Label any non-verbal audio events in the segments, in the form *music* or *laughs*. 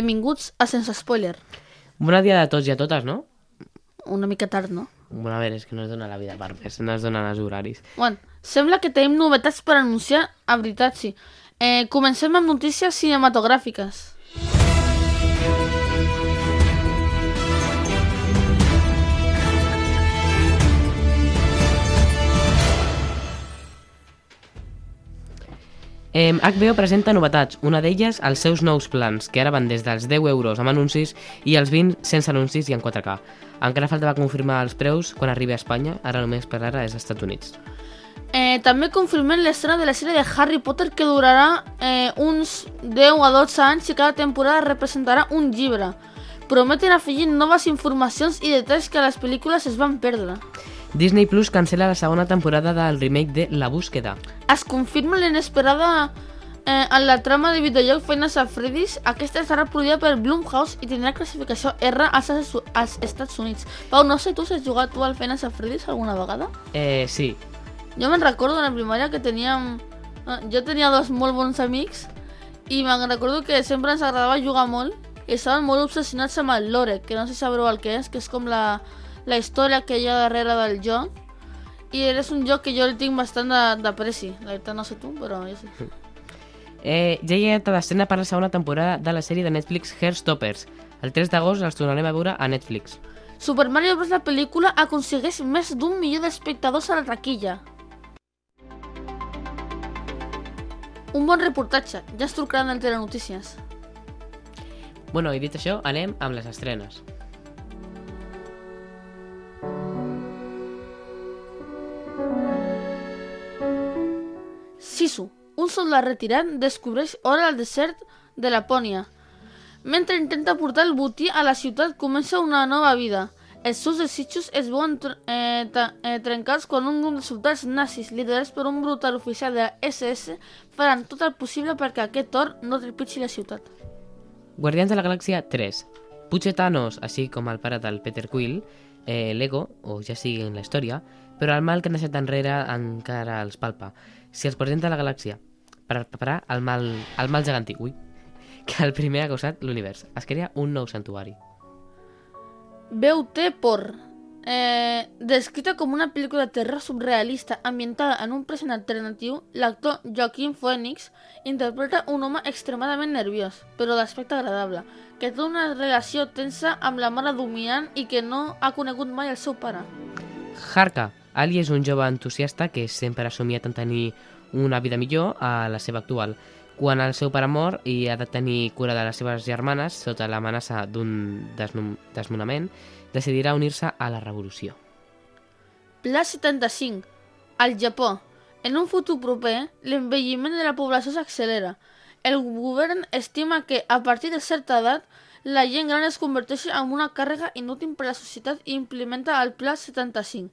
benvinguts a Sense Spoiler. Bon dia a tots i a totes, no? Una mica tard, no? Bueno, a veure, és que no es dona la vida per més, no es donen els horaris. Bueno, sembla que tenim novetats per anunciar, a veritat sí. Eh, comencem amb notícies cinematogràfiques. Eh, HBO presenta novetats, una d'elles els seus nous plans, que ara van des dels 10 euros amb anuncis i els 20 sense anuncis i en 4K. Encara faltava confirmar els preus quan arribi a Espanya, ara només per ara és als Estats Units. Eh, també confirmem l'estrena de la sèrie de Harry Potter que durarà eh, uns 10 a 12 anys i cada temporada representarà un llibre. Prometen afegir noves informacions i detalls que a les pel·lícules es van perdre. Disney Plus cancela la segona temporada del remake de La Búsqueda. Es confirma l'inesperada eh, en la trama de videojoc Feines a Freddy's. Aquesta estarà produïda per Blumhouse i tindrà classificació R als, als Estats Units. Pau, no sé tu si has jugat tu al Feines a Freddy's alguna vegada? Eh, sí. Jo me'n recordo en la primària que teníem... eh, Jo tenia dos molt bons amics i me'n recordo que sempre ens agradava jugar molt i estaven molt obsessionats amb el lore, que no sé si sabreu el que és, que és com la, la història que hi ha darrere del joc. I és un joc que jo li tinc bastant d'apreci. La veritat no sé tu, però jo sí. *laughs* Eh, ja hi ha data d'escena per la segona temporada de la sèrie de Netflix Hairstoppers. El 3 d'agost els tornarem a veure a Netflix. Super Mario Bros. la pel·lícula aconsegueix més d'un milió d'espectadors a la taquilla. Un bon reportatge, ja es trucaran al Telenotícies. Bueno, i dit això, anem amb les estrenes. Sisu, un soldat retirat, descobreix ora al desert de Lapònia. Mentre intenta portar el botí a la ciutat, comença una nova vida. Els seus desitjos es veuen eh, eh, trencats quan un grup de soldats nazis, liderats per un brutal oficial de la SS, faran tot el possible perquè aquest or no trepitgi la ciutat. Guardians de la Galàxia 3. Potser Thanos, així com el pare del Peter Quill, eh, l'ego, o ja sigui en la història, però el mal que han deixat enrere encara els palpa. Si els presenta la galàxia per preparar el mal, el mal gegantí, ui, que el primer ha causat l'univers. Es crea un nou santuari. Veu té por. Eh, descrita com una pel·lícula de terror surrealista ambientada en un present alternatiu, l'actor Joaquin Phoenix interpreta un home extremadament nerviós, però d'aspecte agradable, que té una relació tensa amb la mare dominant i que no ha conegut mai el seu pare. Harka. Ali és un jove entusiasta que sempre ha somiat en tenir una vida millor a la seva actual. Quan el seu pare mor i ha de tenir cura de les seves germanes sota l'amenaça d'un desnonament, decidirà unir-se a la revolució. Pla 75. Al Japó. En un futur proper, l'envelliment de la població s'accelera. El govern estima que, a partir de certa edat, la gent gran es converteix en una càrrega inútil per a la societat i implementa el Pla 75.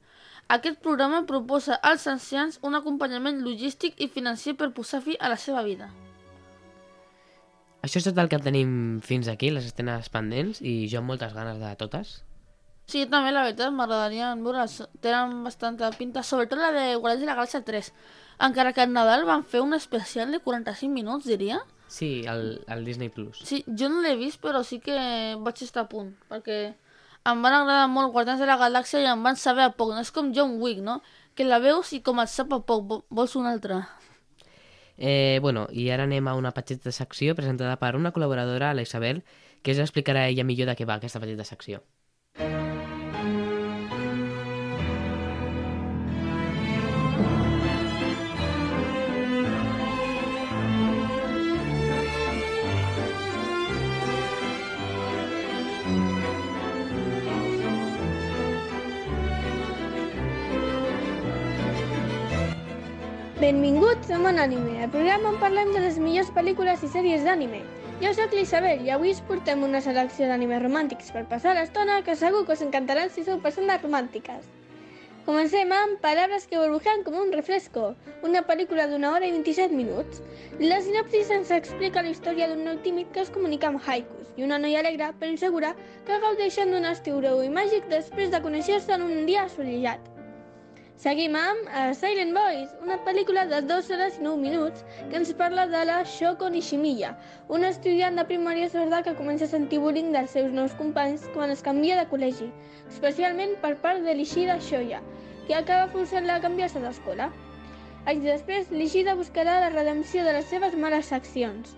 Aquest programa proposa als ancians un acompanyament logístic i financer per posar fi a la seva vida. Això és tot el que tenim fins aquí, les escenes pendents, i jo amb moltes ganes de totes. Sí, també, la veritat, m'agradaria veure-les. Tenen bastanta pinta, sobretot la de Guardians de la Galàxia 3. Encara que al Nadal van fer un especial de 45 minuts, diria. Sí, el, el Disney Plus. Sí, jo no l'he vist, però sí que vaig estar a punt, perquè em van agradar molt Guardians de la Galàxia i em van saber a poc. No és com John Wick, no? Que la veus i com et sap a poc, vo- vols una altra. Eh, bueno, i ara anem a una petita secció presentada per una col·laboradora, la Isabel, que ens explicarà ella millor de què va aquesta petita secció. Benvinguts a Mon Anime, el programa on parlem de les millors pel·lícules i sèries d'anime. Jo sóc l'Isabel i avui us portem una selecció d'animes romàntics per passar l'estona que segur que us encantaran si sou persones romàntiques. Comencem amb Palabras que burbujean como un refresco, una pel·lícula d'una hora i 27 minuts. La sinopsis ens explica la història d'un noi tímid que es comunica amb haikus i una noia alegre però insegura que gaudeixen d'un estiu i màgic després de conèixer-se en un dia assolellat. Seguim amb uh, Silent Boys, una pel·lícula de 2 hores i 9 minuts que ens parla de la Shoko Nishimiya, una estudiant de primària sorda que comença a sentir bullying dels seus nous companys quan es canvia de col·legi, especialment per part de l'Ishida Shoya, que acaba forçant-la a canviar-se d'escola. Anys després, l'Ishida buscarà la redempció de les seves males accions.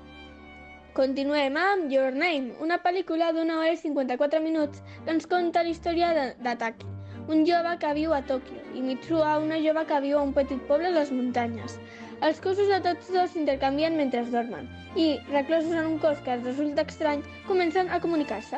Continuem amb Your Name, una pel·lícula d'una hora i 54 minuts que ens conta la història d'Ataki, un jove que viu a Tòquio, i Mitsuha, una jove que viu a un petit poble a les muntanyes. Els cossos de tots dos s'intercanvien mentre es dormen i, reclosos en un cos que els resulta estrany, comencen a comunicar-se.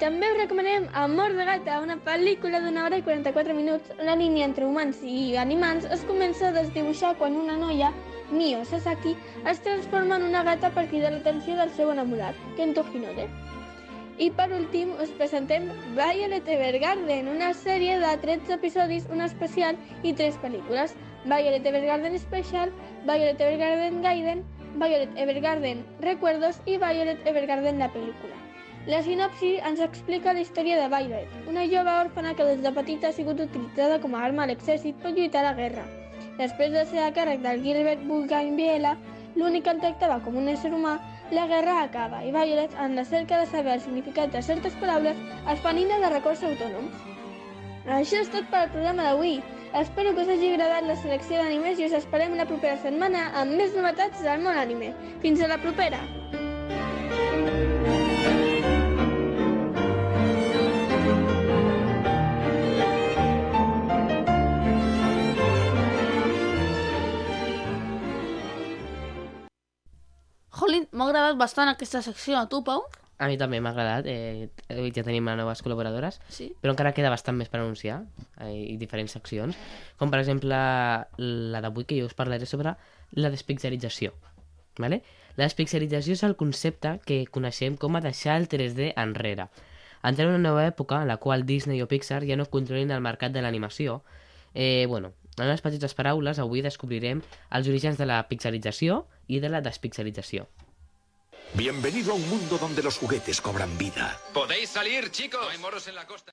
També us recomanem Amor de gata, una pel·lícula d'una hora i 44 minuts on la línia entre humans i animals es comença a desdibuixar quan una noia, Mio Sasaki, es transforma en una gata a partir de l'atenció del seu enamorat, Kento Hinode. I per últim us presentem Violet Evergarden, una sèrie de 13 episodis, un especial i 3 pel·lícules. Violet Evergarden Special, Violet Evergarden Gaiden, Violet Evergarden Recuerdos i Violet Evergarden la pel·lícula. La sinopsi ens explica la història de Violet, una jove òrfana que des de petita ha sigut utilitzada com a arma a l'exèrcit per lluitar a la guerra. Després de ser a càrrec del Gilbert Bougainville, l'únic que el tractava com un ésser humà, la guerra acaba i Violet, en la cerca de saber el significat de certes paraules, es panina de records autònoms. Això és tot per al programa d'avui. Espero que us hagi agradat la selecció d'animes i us esperem la propera setmana amb més novetats del món anime. Fins a la propera! Jolín, m'ha agradat bastant aquesta secció. A tu, Pau? A mi també m'ha agradat, eh, ja tenim noves col·laboradores, Sí. però encara queda bastant més per anunciar eh, i diferents seccions, com per exemple la d'avui que jo us parlaré sobre la despixelització. Vale? La despixelització és el concepte que coneixem com a deixar el 3D enrere. Entrem en una nova època en la qual Disney o Pixar ja no controlin el mercat de l'animació. Eh, bueno, en unes petites paraules, avui descobrirem els orígens de la pixelització i de la despixelització. Bienvenido a un mundo donde los juguetes cobran vida. ¿Podéis salir, chicos? No hay moros en la costa.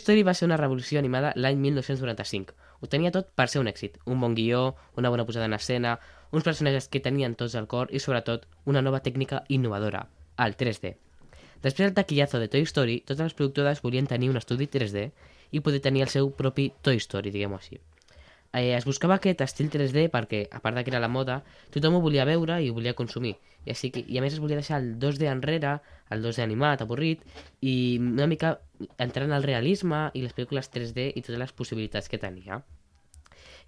Story va ser una revolució animada l'any 1995. Ho tenia tot per ser un èxit. Un bon guió, una bona posada en escena, uns personatges que tenien tots al cor i, sobretot, una nova tècnica innovadora, el 3D. Després del taquillazo de Toy Story, totes les productores volien tenir un estudi 3D i poder tenir el seu propi Toy Story, diguem-ho així. Eh, es buscava aquest estil 3D perquè, a part de que era la moda, tothom ho volia veure i ho volia consumir. I, així que, I a més es volia deixar el 2D enrere, el 2D animat, avorrit, i una mica entrar en el realisme i les pel·lícules 3D i totes les possibilitats que tenia.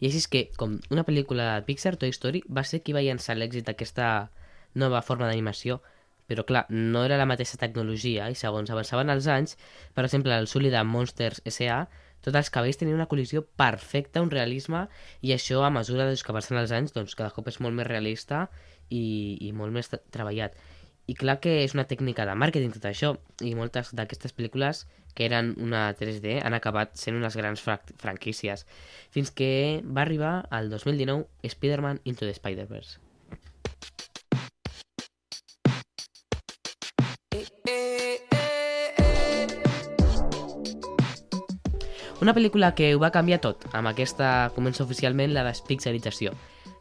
I així és que, com una pel·lícula de Pixar, Toy Story, va ser qui va llançar l'èxit d'aquesta nova forma d'animació, però clar, no era la mateixa tecnologia i segons avançaven els anys, per exemple, el Sully de Monsters S.A., tots els cabells tenien una col·lisió perfecta, un realisme, i això a mesura doncs, que passen els anys, doncs cada cop és molt més realista i, i molt més treballat. I clar que és una tècnica de màrqueting tot això, i moltes d'aquestes pel·lícules que eren una 3D han acabat sent unes grans fra franquícies, fins que va arribar al 2019 Spider-Man Into the Spider-Verse. Una pel·lícula que ho va canviar tot, amb aquesta comença oficialment la despixelització.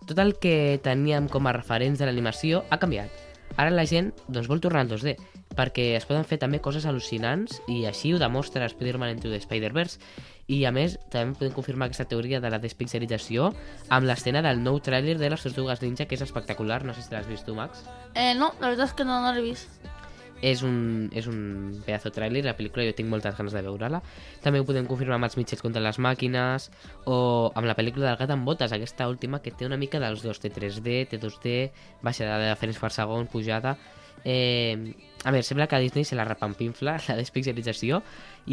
Tot el que teníem com a referents de l'animació ha canviat. Ara la gent doncs, vol tornar al 2D, perquè es poden fer també coses al·lucinants i així ho demostra Spider-Man Into the Spider-Verse. I a més, també podem confirmar aquesta teoria de la despixelització amb l'escena del nou tràiler de les Tortugues Ninja, que és espectacular. No sé si l'has vist tu, Max. Eh, no, la veritat és que no, no l'he vist. És un, és un pedazo de tràiler, la pel·lícula jo tinc moltes ganes de veure-la. També ho podem confirmar amb els mitjans contra les màquines o amb la pel·lícula del gat amb botes, aquesta última que té una mica dels dos, té 3D, té 2D, baixada de frames per segon, pujada... Eh, a veure, sembla que a Disney se la repampinfla *laughs* la despixelització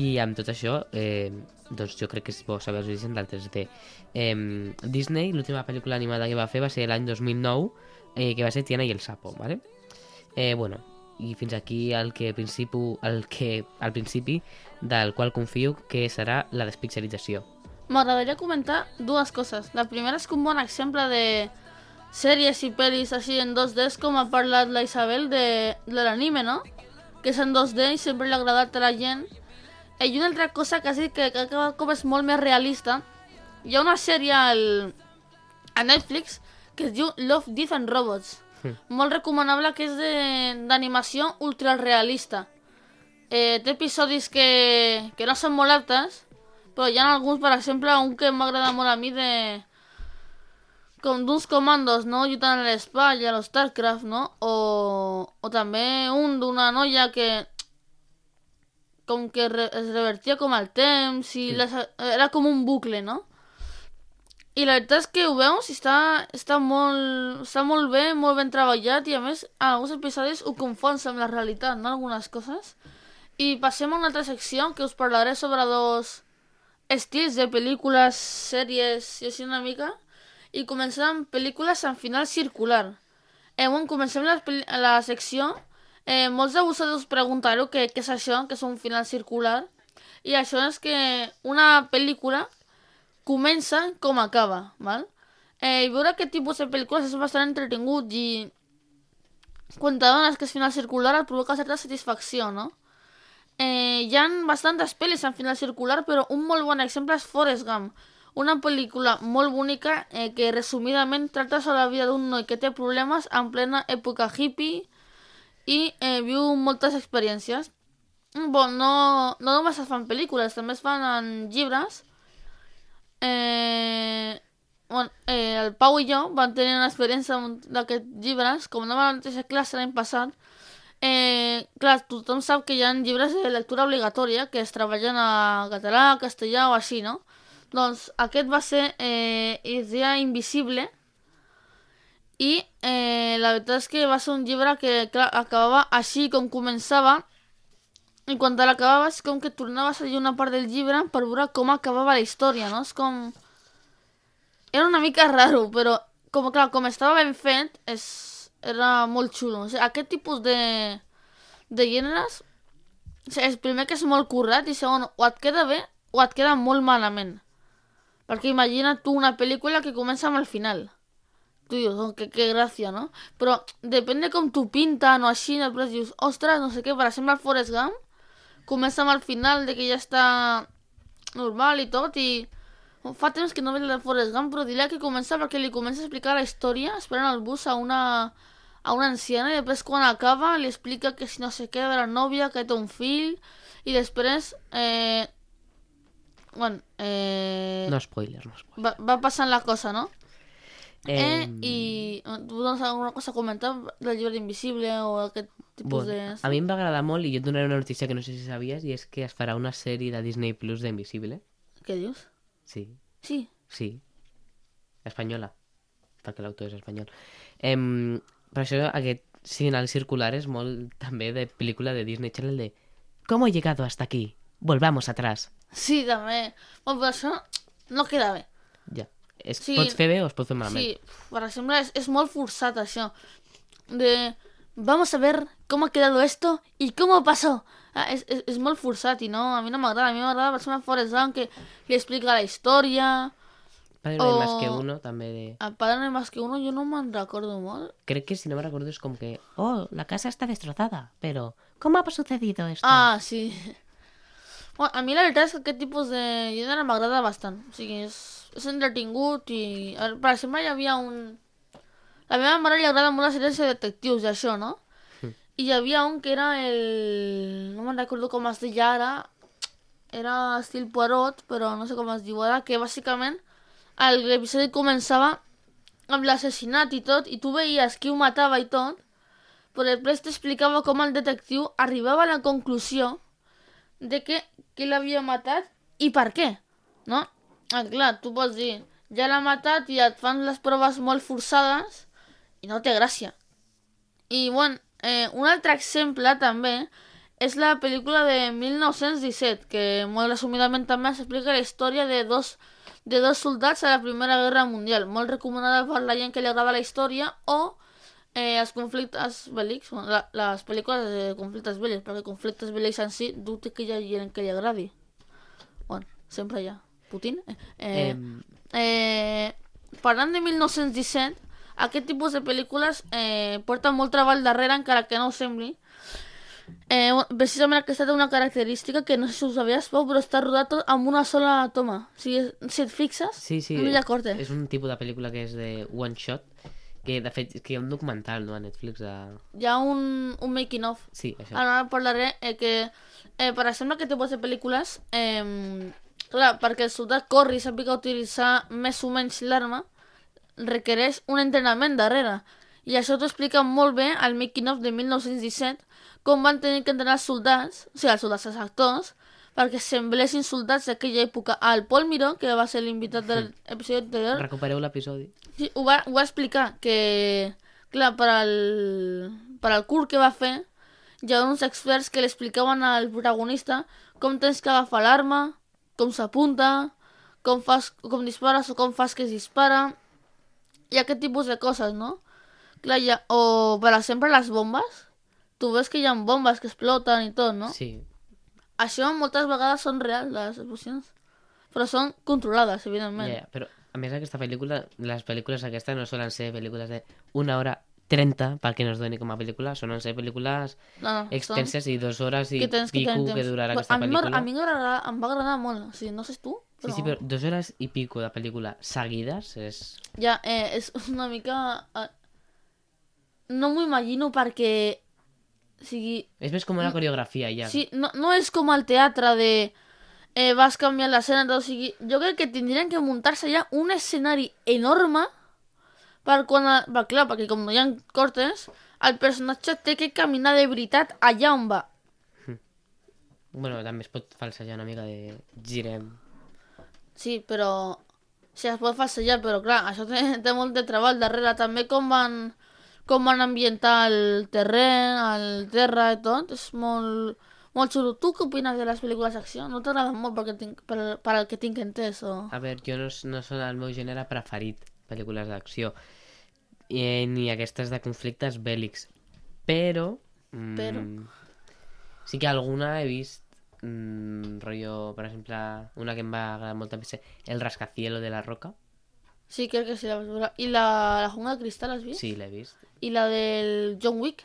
i amb tot això eh, doncs jo crec que és bo saber els orígens del 3D. Eh, Disney, l'última pel·lícula animada que va fer va ser l'any 2009, eh, que va ser Tiana i el sapo, ¿vale? Eh, bueno, i fins aquí el que, principi, el que al principi del qual confio que serà la despixelització. M'agradaria comentar dues coses. La primera és que un bon exemple de sèries i pel·lis així en 2D és com ha parlat la Isabel de, de l'anime, no? Que és en 2D i sempre li ha agradat a la gent. Eh, I una altra cosa que has dit que, que cada cop és molt més realista. Hi ha una sèrie al, a Netflix que es diu Love, Death and Robots. Molt recomanable que és de- d'animació ultrarealista. Eh, té episodis que, que no són molt aptes, però hi ha alguns, per exemple, un que m'agrada molt a mi de... Com d'uns comandos, no? Lluitant a l'espai, a l'Starcraft, no? O, o també un d'una noia que com que re es revertia com el temps i les, era com un bucle, no? I la veritat és que ho veus està, està, molt, està molt bé, molt ben treballat i a més en alguns episodis ho confons amb la realitat, no? Algunes coses. I passem a una altra secció que us parlaré sobre dos estils de pel·lícules, sèries i així una mica. I comencem amb pel·lícules amb final circular. Eh, bueno, comencem la, la secció. Eh, molts de vosaltres us preguntareu què, què és això, que és un final circular. I això és que una pel·lícula comença com acaba, val? Eh, I veure aquest de pel·lícules és bastant entretingut i quan t'adones que és final circular provoca certa satisfacció, no? Eh, hi ha bastantes pel·lis en final circular, però un molt bon exemple és Forrest Gump, una pel·lícula molt bonica eh, que resumidament tracta sobre la vida d'un noi que té problemes en plena època hippie i eh, viu moltes experiències. Bon, no, no només es fan pel·lícules, també fan en. Eh, bueno, eh, el Pau i jo vam tenir una experiència d'aquests llibres, com a la mateixa classe l'any passat. Eh, clar, tothom sap que hi ha llibres de lectura obligatòria que es treballen a català, castellà o així, no? Doncs aquest va ser eh, Idea Invisible i eh, la veritat és que va ser un llibre que clar, acabava així com començava i quan te l'acabaves com que tornaves a una part del llibre per veure com acabava la història, no? És com... Era una mica raro, però com, clar, com estava ben fet, és... era molt xulo. O sigui, aquest tipus de, de gèneres, o sigui, és primer que és molt currat i segon, o queda bé o et queda molt malament. Perquè imagina't tu una pel·lícula que comença amb el final. Tu dius, oh, que, que no? Però depèn de com t'ho pinten o així, després dius, ostres, no sé què, per exemple el Forrest Gump comença amb el final de que ja està normal i tot i fa temps que no veig de Forrest Gump però diria que comença perquè li comença a explicar la història esperant el bus a una a una anciana i després quan acaba li explica que si no sé què de la nòvia que té un fill i després eh, bueno, eh, No spoilers, no spoilers. va, va passant la cosa, no? Eh, Em, i tu tens alguna cosa a comentar del llibre invisible o aquest tipus Bueno, de... a mi em va agradar molt i jo et donaré una notícia que no sé si sabies i és que es farà una sèrie de Disney Plus d'Invisible. Què dius? Sí, Sí. sí. Espanyola, perquè l'autor és espanyol. Em, per això aquest final circular és molt també de pel·lícula de Disney Channel de ¿Cómo he llegado hasta aquí? Volvamos atrás. Sí, també. Bueno, però això no queda bé. Ja. Es Sí. pots fer bé o es pot fer malament. Sí, per exemple, és, és molt forçat això. De, vamos a ver cómo ha quedado esto y cómo pasó. Ah, és, és, és molt forçat i no, a mi no m'agrada. A mi m'agrada, per exemple, Forrest Gump, que li explica la història. Padre no hay más que o- uno, també de... A Padre no hay más que uno, jo no me'n recordo molt. Crec que si no me recuerdo es como que... Oh, la casa está destrozada, pero... ¿Cómo ha sucedido esto? Ah, sí. Bueno, a mi la veritat és que aquest tipus de gènere m'agrada bastant. O sigui, és, és entretingut i... a veure, Per exemple, hi havia un... A la meva mare li agrada molt les sèries de detectius i això, no? I hi havia un que era el... No me'n recordo com es deia ara. Era estil Poirot, però no sé com es diu ara, que bàsicament el- l'episodi començava amb l'assassinat i tot, i tu veies qui ho matava i tot, però després t'explicava com el detectiu arribava a la conclusió de que, que l'havia matat i per què, no? Ah, clar, tu pots dir, ja l'ha matat i et fan les proves molt forçades i no té gràcia. I, bueno, eh, un altre exemple també és la pel·lícula de 1917, que molt resumidament també s'explica la història de dos, de dos soldats a la Primera Guerra Mundial, molt recomanada per la gent que li agrada la història o eh, els conflictes bèl·lics, la, les pel·lícules de conflictes bèl·lics, perquè conflictes bèl·lics en si dubte que hi ha gent que li agradi. Bueno, sempre hi ha. Putin? Eh, eh, Em, eh, parlant de 1917, aquest tipus de pel·lícules eh, porta molt treball darrere, encara que no ho sembli. Eh, precisament aquesta té una característica que no sé si ho sabies, Pau, però està rodat amb una sola toma. O sigui, si et fixes, Sí, sí. no hi ha corte. És un tipus de pel·lícula que és de one shot, que de fet que hi ha un documental no, a Netflix de... Hi ha un, un making of. Sí, això. Ara parlaré eh, que, eh, per exemple, aquest tipus de pel·lícules, eh, clar, perquè el soldat corri i sàpiga utilitzar més o menys l'arma, requereix un entrenament darrere. I això t'ho explica molt bé al making of de 1917, com van tenir que entrenar els soldats, o sigui, els soldats, els actors, perquè semblessin soldats d'aquella època. El Paul Miró, que va ser l'invitat de l'episodi anterior, Recupereu l'episodi. Sí, ho va, ho va explicar, que, clar, per al, per al curt que va fer, hi ha uns experts que li explicaven al protagonista com tens que agafar l'arma, com s'apunta, com, fas, com dispares o com fas que es dispara, i aquest tipus de coses, no? Clar, hi ha, o, per exemple, les bombes, tu ves que hi ha bombes que exploten i tot, no? Sí. Això moltes vegades són reals, les explosions, però són controlades, evidentment. ja, però a més aquesta pel·lícula, les pel·lícules aquestes no solen ser pel·lícules de una hora 30 pel que nos doni com a pel·lícula, solen ser pel·lícules No, no, són- extenses i dues hores i que tens que pico que temps. durarà aquesta a mi pel·lícula. A mi em va agradar molt, o sigui, no sé tu, però... sí, però dues hores i pico de pel·lícula seguides és... Ja, eh, és una mica... Eh, no m'ho imagino perquè... O sigui, És més com una coreografia, ja. sí, no, no és com al teatre de... Eh, vas canviant l'escena, o sigui, jo crec que tindrien que muntar-se ja un escenari enorme per quan... Per, clar, perquè com no hi ha cortes, el personatge té que caminar de veritat allà on va. Bueno, també es pot falsejar una mica de girem. Sí, però... Sí, es pot falsejar, però clar, això té, *laughs* té molt de treball darrere. També com van, com van ambientar el terreny, el terra i tot, és molt, molt xulo. Tu què opines de les pel·lícules d'acció? No t'agraden molt perquè tinc, per, per al que tinc entès? O... A veure, jo no, no són el meu gènere preferit, pel·lícules d'acció. I, ni aquestes de conflictes bèl·lics. Però... Mm, Però? Sí que alguna he vist mm, rotllo, per exemple, una que em va agradar molt també ser El rascacielo de la roca. Sí, crec que sí la veure. I la, la jungla de cristal, has vist? Sí, l'he vist. I la del John Wick?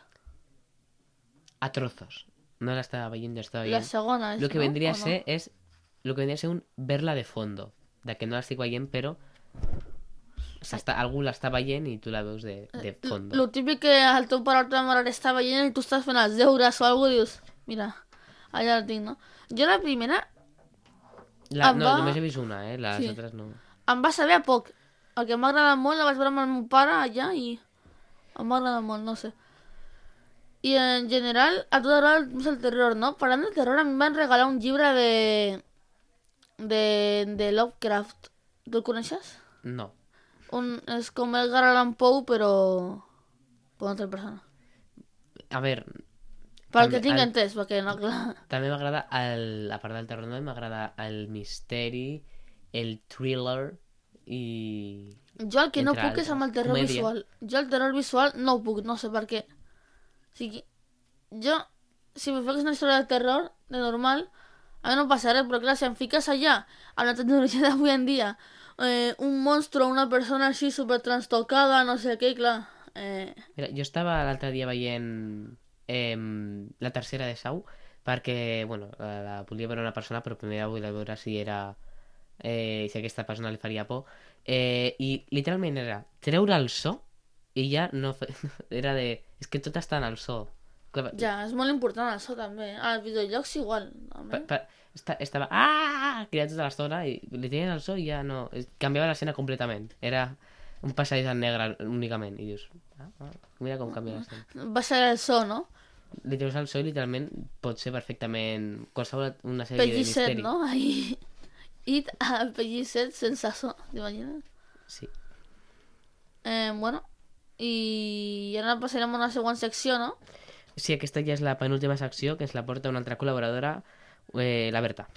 A trozos. No la estaba viendo, estaba La bien. segona, és, Lo que no? vendría a O no? ser es lo que vendría a ser un verla de fondo. De que no la estic veient, però s'està, algú l'està veient i tu la veus de, de fondo. Lo típic que el teu pare o la teva mare està veient i tu estàs fent els deures o alguna cosa i dius, mira, tinc, no? Jo la primera La, em no, va- només he vist una, eh? Les Sí. altres no. em va saber a poc. El que m'ha agradat molt la vaig veure amb el meu pare allà i em va agradar molt, no sé. I en general, a tu t'agrada més el terror, no? Parlant del terror, a mi em van regalar un llibre de... de, de Lovecraft. Tu el coneixes? No. Un, és com Edgar Allan Poe, però... per una altra persona. A veure, Pel que tinc el- entès, perquè no, clar... també m'agrada, el, a part del terror, no, m'agrada el misteri, el thriller i... Jo el que no puc és amb el terror comèdia. visual. Jo el terror visual no ho puc, no sé per què. O sigui, jo, si me fes una història de terror, de normal, a mi no passa res, però clar, si em fiques allà, amb la tecnologia d'avui en dia, eh, un monstru, una persona així super transtocada, no sé què, clar... Eh, Mira, jo estava l'altre dia veient eh, la tercera de Sau perquè, bueno, la, la volia veure una persona però primer volia veure si era eh, si aquesta persona li faria por eh, i literalment era treure el so i ja no fe... *laughs* era de... és que tot està en el so Clar, ja, és molt important això també. Als videojocs igual. esta, estava ah! cridant tota l'estona i li tenien el so i ja no canviava l'escena completament era un passadís en negre únicament i dius ah, ah, mira com canvia Va ser el so, no? li treus el so i literalment pot ser perfectament qualsevol una sèrie de Pellisset, misteri. no? Ahí... *laughs* It a Pellisset sense so, t'imagines? Sí. Eh, bueno, i ara passarem a una següent secció, no? sí, aquesta ja és la penúltima secció que ens la porta una altra col·laboradora, eh, la Berta.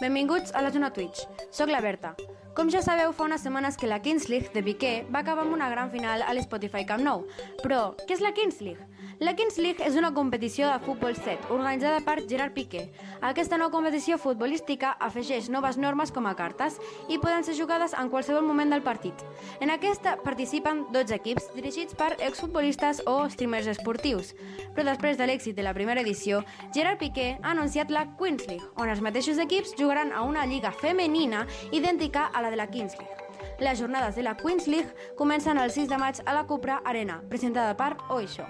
Benvinguts a la zona Twitch. Soc la Berta. Com ja sabeu, fa unes setmanes que la Kings League de Piqué va acabar amb una gran final a l'Spotify Camp Nou. Però, què és la Kings League? La Kings League és una competició de futbol 7, organitzada per Gerard Piqué. Aquesta nova competició futbolística afegeix noves normes com a cartes i poden ser jugades en qualsevol moment del partit. En aquesta participen 12 equips dirigits per exfutbolistes o streamers esportius. Però després de l'èxit de la primera edició, Gerard Piqué ha anunciat la Queens League, on els mateixos equips jugaran a una lliga femenina idèntica a la de la Kings League. Les jornades de la Queens League comencen el 6 de maig a la Cupra Arena, presentada per Oixo.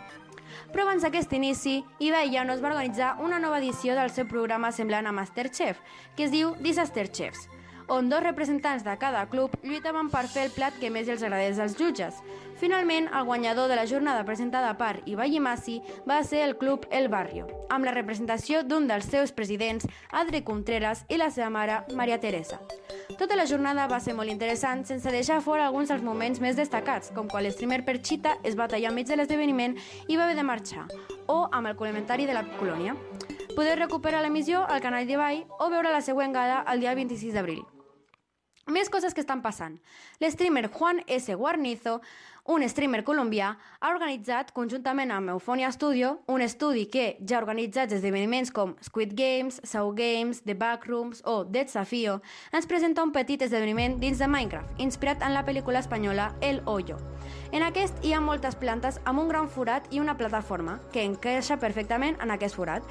Però abans d'aquest inici, eBay Llanos va organitzar una nova edició del seu programa semblant a Masterchef, que es diu Disaster Chefs, on dos representants de cada club lluitaven per fer el plat que més els agradés als jutges. Finalment, el guanyador de la jornada presentada per Ibai Imasi va ser el club El Barrio, amb la representació d'un dels seus presidents, Adri Contreras, i la seva mare, Maria Teresa. Tota la jornada va ser molt interessant, sense deixar fora alguns dels moments més destacats, com quan l'estreamer Perchita es va tallar enmig de l'esdeveniment i va haver de marxar, o amb el comentari de la colònia. Podeu recuperar l'emissió al canal d'Ibai o veure la següent gala el dia 26 d'abril. Més coses que estan passant. L'streamer Juan S. Guarnizo, un streamer colombià, ha organitzat, conjuntament amb Euphonia Studio, un estudi que ja ha organitzat esdeveniments com Squid Games, Saw Games, The Backrooms o Desafío, ens presenta un petit esdeveniment dins de Minecraft, inspirat en la pel·lícula espanyola El Hoyo. En aquest hi ha moltes plantes amb un gran forat i una plataforma, que encaixa perfectament en aquest forat,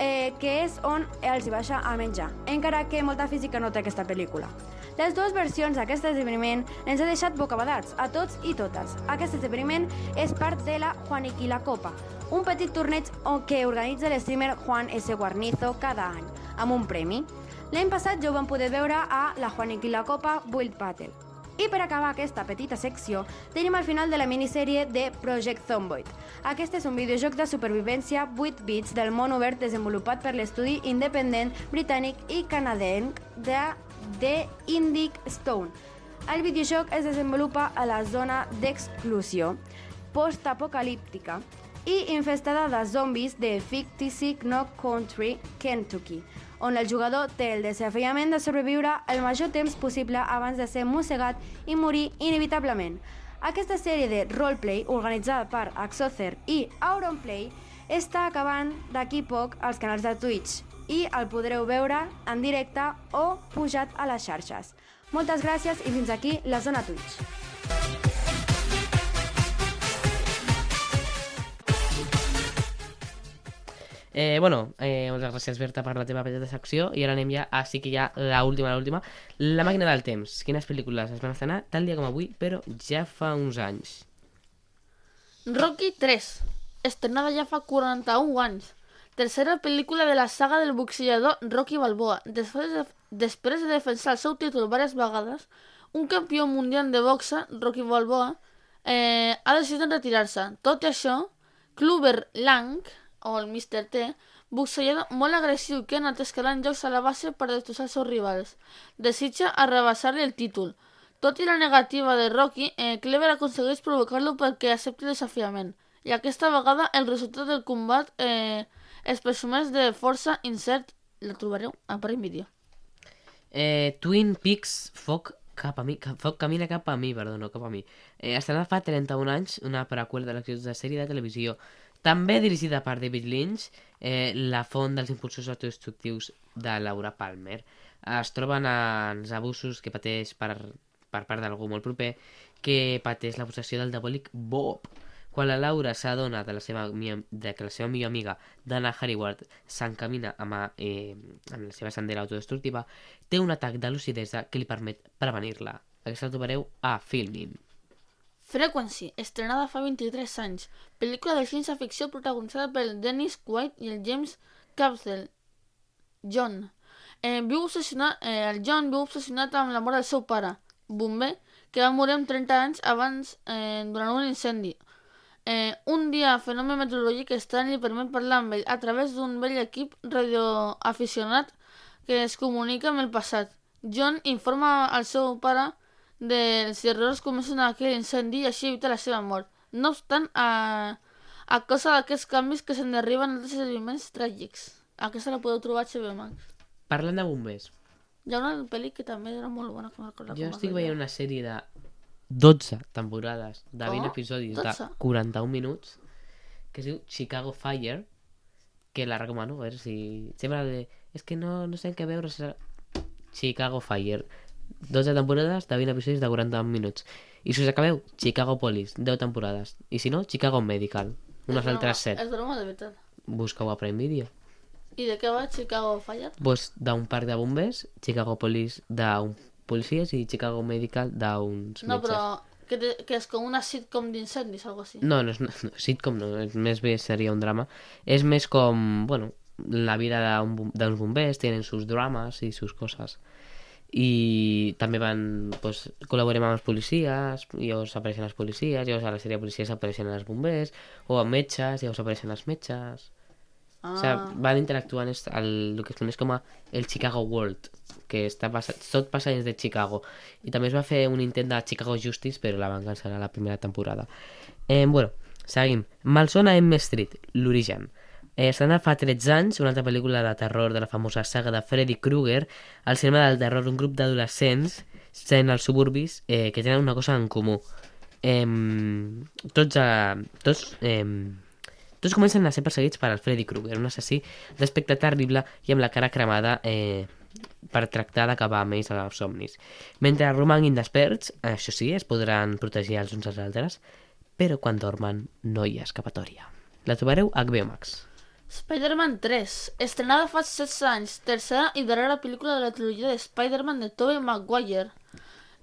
eh, que és on els hi baixa a menjar, encara que molta física no té aquesta pel·lícula. Les dues versions d'aquest esdeveniment ens ha deixat bocabadats a tots i totes. Aquest esdeveniment és part de la Juaniqui la Copa, un petit torneig que organitza l'streamer Juan S. Guarnizo cada any, amb un premi. L'any passat ja ho vam poder veure a la Juaniqui la Copa Build Battle. I per acabar aquesta petita secció, tenim al final de la minissèrie de Project Zomboid. Aquest és un videojoc de supervivència 8 bits del món obert desenvolupat per l'estudi independent britànic i canadenc de The Indic Stone. El videojoc es desenvolupa a la zona d'exclusió post-apocalíptica i infestada de zombis de Fictici Knock Country, Kentucky, on el jugador té el desafiament de sobreviure el major temps possible abans de ser mossegat i morir inevitablement. Aquesta sèrie de roleplay, organitzada per Axocer i Auronplay, està acabant d'aquí poc als canals de Twitch i el podreu veure en directe o pujat a les xarxes. Moltes gràcies i fins aquí la zona Twitch. Eh, bueno, eh, moltes gràcies Berta per la teva petita secció i ara anem ja a sí que ja la última, la última La màquina del temps, quines pel·lícules es van estrenar tal dia com avui però ja fa uns anys Rocky 3, estrenada ja fa 41 anys. Tercera pel·lícula de la saga del boxejador Rocky Balboa. Després de, després de defensar el seu títol diverses vegades, un campió mundial de boxa, Rocky Balboa, eh, ha decidit retirar-se. Tot i això, Clubber Lang, o el Mr. T, boxejador molt agressiu que ha anat escalant jocs a la base per destrossar els seus rivals. Desitja arrabassar-li el títol. Tot i la negativa de Rocky, eh, Clever aconsegueix provocar-lo perquè accepti el desafiament. I aquesta vegada el resultat del combat eh, es presumeix de força incert. La trobareu a per vídeo. eh, Twin Peaks Foc cap a mi, cap, Foc camina cap a mi, perdó, no cap a mi. Eh, estrenada fa 31 anys, una preqüela de l'exitosa sèrie de televisió. També dirigida per David Lynch, eh, la font dels impulsos autodestructius de Laura Palmer. Es troben en els abusos que pateix per, per part d'algú molt proper que pateix la possessió del diabòlic Bob. Quan la Laura s'adona de, la seva, de que la seva millor amiga, Dana Harryward, s'encamina amb, eh, amb la seva sendera autodestructiva, té un atac de lucidesa que li permet prevenir-la. Aquesta la trobareu a Filmin. Frequency, estrenada fa 23 anys. Pel·lícula de ciència-ficció protagonitzada pel Dennis Quaid i el James Capsel. John. Eh, viu obsessionat, eh, el John viu obsessionat amb la mort del seu pare, bomber, que va morir amb 30 anys abans eh, durant un incendi. Eh, un dia, fenomen meteorològic estrany li permet parlar amb ell a través d'un vell equip radioaficionat que es comunica amb el passat. John informa al seu pare dels errors comesos en aquell incendi i així evita la seva mort. No obstant, a, a causa d'aquests canvis que se'n deriven altres esdeveniments tràgics. Aquesta la podeu trobar a HBO Max. Parlant de bombers, Hi ha una pel·li que també era molt bona, que no Jo estic veient una sèrie de 12 temporades, de 20 Com? episodis, 12? de 41 minuts, que es diu Chicago Fire, que la recomano, a veure si... Sempre de... És que no, no sé què veure... serà- Chicago Fire. 12 temporades de 20 episodis de 41 minuts. I si us acabeu, Chicago Police, 10 temporades. I si no, Chicago Medical, unes És broma, altres 7. És broma de veritat. Busqueu a Prime Video. I de què va Chicago Fire? pues, d'un parc de bombers, Chicago Police d'un policies i Chicago Medical d'uns No, metges. però que, te, que és com una sitcom d'incendis, algo així. No, no és no, sitcom, no, és més bé seria un drama. És més com, bueno, la vida d'uns bombers, tenen sus drames i sus coses. I també van, pues, col·laborem amb els policies, i llavors apareixen els policies, llavors a la sèrie de policies apareixen els bombers, o amb metges, llavors apareixen els metges... Ah, O sigui, van interactuant és el, el que es com a el Chicago World, que està passat, tot passa dins de Chicago. I també es va fer un intent de Chicago Justice, però la van cancel·lar la primera temporada. Eh, bueno, seguim. Malson a M Street, l'origen. Eh, Estrenada fa 13 anys, una altra pel·lícula de terror de la famosa saga de Freddy Krueger, al cinema del terror, un grup d'adolescents sent als suburbis eh, que tenen una cosa en comú. Eh, tots, eh, tots, eh, tots comencen a ser perseguits per el Freddy Krueger, un assassí d'aspecte terrible i amb la cara cremada eh, per tractar d'acabar amb ells als somnis. Mentre romanguin desperts, això sí, es podran protegir els uns als altres, però quan dormen no hi ha escapatòria. La trobareu a HBO Max. Spider-Man 3, estrenada fa 16 anys, tercera i darrera pel·lícula de la trilogia de Spider-Man de Tobey Maguire.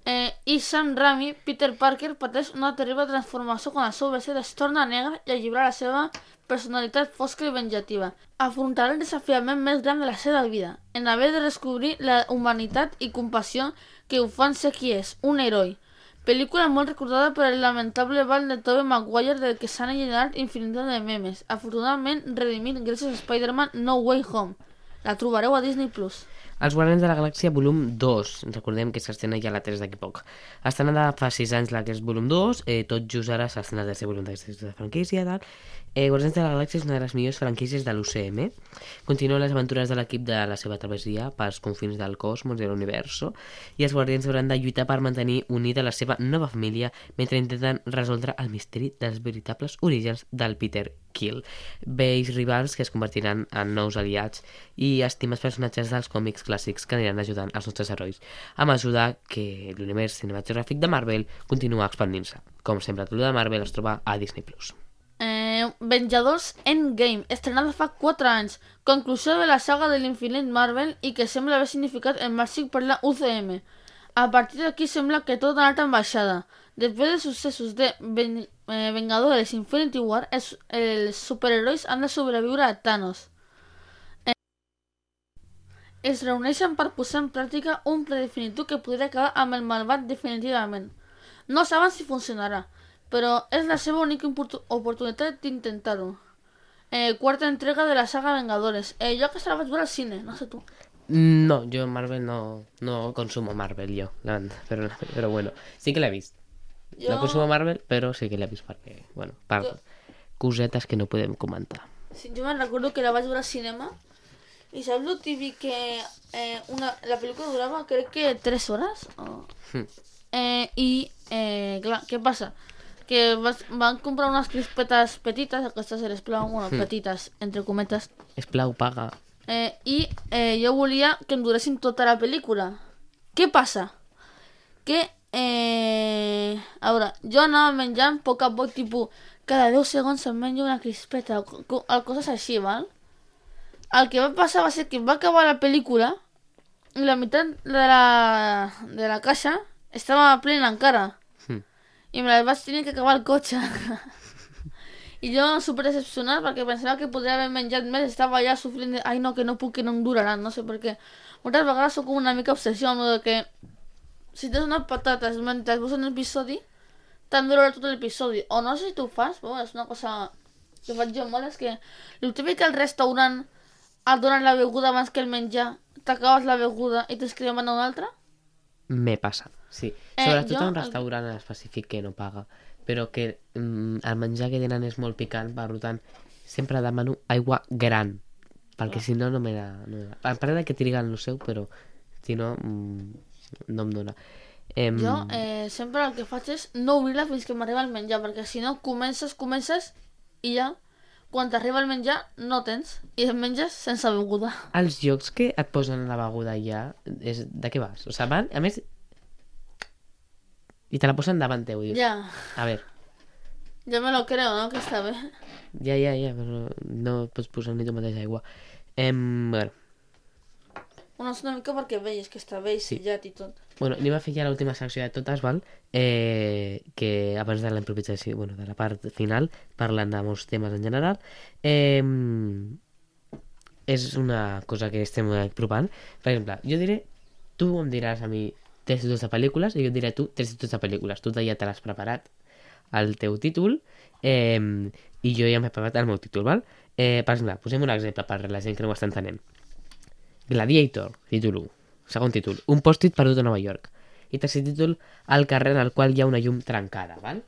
Eh, I Sam Raimi, Peter Parker, pateix una terrible transformació quan el seu versió es torna negre i allibera la seva personalitat fosca i venjativa. Afrontarà el desafiament més gran de la seva vida, en haver de descobrir la humanitat i compassió que ho fan ser qui és, un heroi. Pel·lícula molt recordada per el lamentable ball de Tobey Maguire del que s'han generat infinitat de memes. Afortunadament, redimit gràcies a Spider-Man No Way Home. La trobareu a Disney+. Plus. Els Guardians de la Galàxia volum 2, recordem que s'estrena ja la 3 d'aquí poc. Estrenada fa 6 anys la que és volum 2, eh, tot just ara s'estrena el tercer volum d'aquesta franquícia, tal. Eh, Guardians de la Galàxia és una de les millors franquícies de l'UCM. Continuen les aventures de l'equip de la seva travessia pels confins del cosmos i de l'univers i els Guardians hauran de lluitar per mantenir unida la seva nova família mentre intenten resoldre el misteri dels veritables orígens del Peter Quill. Vells rivals que es convertiran en nous aliats i estimats personatges dels còmics clàssics que aniran ajudant els nostres herois a mesura que l'univers cinematogràfic de Marvel continua expandint-se. Com sempre, tot de Marvel es troba a Disney+. Venjadors Endgame, estrenada fa 4 anys, conclusió de la saga de l'infinit Marvel i que sembla haver significat el màxim per la UCM. A partir d'aquí sembla que tot ha anat en baixada. Després dels successos de Ven eh, Vengadores Infinity War, els, els superherois han de sobreviure a Thanos. Eh, es reuneixen per posar en pràctica un predefinitiu que podria acabar amb el malvat definitivament. No saben si funcionarà, però és la seva única oportu- oportunitat d'intentar-ho. Eh, quarta entrega de la saga Vengadores. Eh, jo aquesta la vaig veure al cine, no sé tu. No, jo Marvel no, no consumo Marvel, jo, la verdad, *laughs* però, però bueno, sí que l'he vist. Jo... No consumo Marvel, però sí que l'he vist perquè, bueno, per Jo- cosetes que no podem comentar. Sí, jo me'n recordo que la vaig veure al cinema i saps el típic que eh, una, la pel·lícula durava crec que 3 hores o... Hm. eh, i eh, clar, què passa? Que vas, van comprar unes crispetes petites, aquestes se les plau, bueno, Hm. petites, entre cometes, Esplau, paga. eh, i eh, jo volia que em duressin tota la pel·lícula. Què passa? Que, eh, a veure, jo anava menjant a poc a poc, tipus, cada 10 segons em menjo una crispeta, o co- o coses així, val? El que va passar va ser que va acabar la pel·lícula i la meitat de la, de la caixa estava plena encara. I me la vaig tenir que acabar al cotxe. *laughs* I jo super decepcionat perquè pensava que podria haver menjat més, estava allà sofrint de, ai no, que no puc, que no em duraran, no sé per què. Moltes vegades sóc com una mica obsessió amb que si tens unes patates mentre veus un episodi, t'han de durar tot l'episodi. O no sé si tu ho fas, però és una cosa que faig jo molt, és que el típic que al restaurant et donen la beguda abans que el menjar, t'acabes la beguda i que demanar una altra? Me passa, sí. Eh, Sobretot jo- a un restaurant en específic que no paga, però que mm, el menjar que tenen és molt picant, per tant, sempre demano aigua gran, perquè si no, no me la... No me. A part de que triguen el seu, però Si no, mm, no em dóna. Em, Jo eh, sempre el que faig és no obrir-la fins que m'arriba el menjar, perquè si no comences, comences i ja, quan t'arriba el menjar, no tens, i et menges sense beguda. Els jocs que et posen la beguda ja, és, de què vas? O sigui, van, a més... I te la posen davant teu, dius. Ja, A veure, ja me lo creo, no?, que està bé. ja, ja, ja, però no et pots posar ni tu mateix aigua. Em, bueno, Bueno, és una mica perquè veies que està bé i sellat i tot. bueno, anem a fer ja l'última secció de totes, val? Eh, que abans de la improvisació, bueno, de la part final, parlant de molts temes en general, eh, és una cosa que estem provant. Per exemple, jo diré, tu em diràs a mi tres títols de pel·lícules i jo et diré tu tres títols de pel·lícules. Tu ja te l'has preparat, el teu títol, eh, i jo ja m'he preparat el meu títol, val? Eh, per exemple, posem un exemple per la gent que no ho està entenent. Gladiator, títol 1. Segon títol, un pòstit perdut a Nova York. I tercer títol, el carrer en el qual hi ha una llum trencada, val?